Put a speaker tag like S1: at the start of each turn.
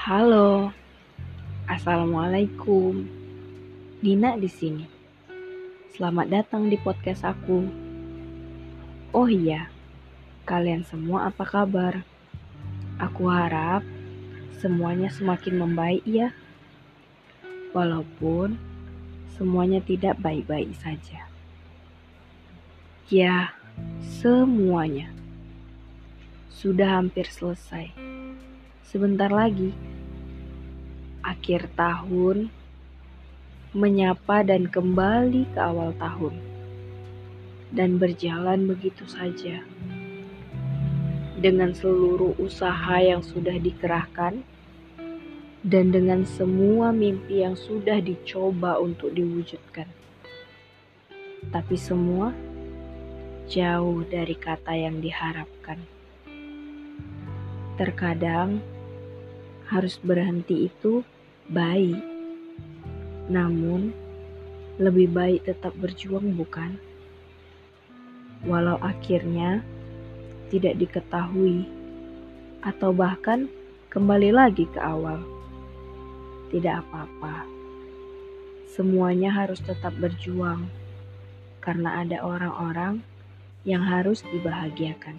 S1: Halo, assalamualaikum. Nina di sini. Selamat datang di podcast aku. Oh iya, kalian semua apa kabar? Aku harap semuanya semakin membaik ya. Walaupun semuanya tidak baik-baik saja. Ya, semuanya sudah hampir selesai. Sebentar lagi akhir tahun menyapa dan kembali ke awal tahun dan berjalan begitu saja dengan seluruh usaha yang sudah dikerahkan dan dengan semua mimpi yang sudah dicoba untuk diwujudkan. Tapi semua jauh dari kata yang diharapkan. Terkadang harus berhenti itu baik. Namun, lebih baik tetap berjuang, bukan? Walau akhirnya tidak diketahui, atau bahkan kembali lagi ke awal, tidak apa-apa. Semuanya harus tetap berjuang karena ada orang-orang yang harus dibahagiakan.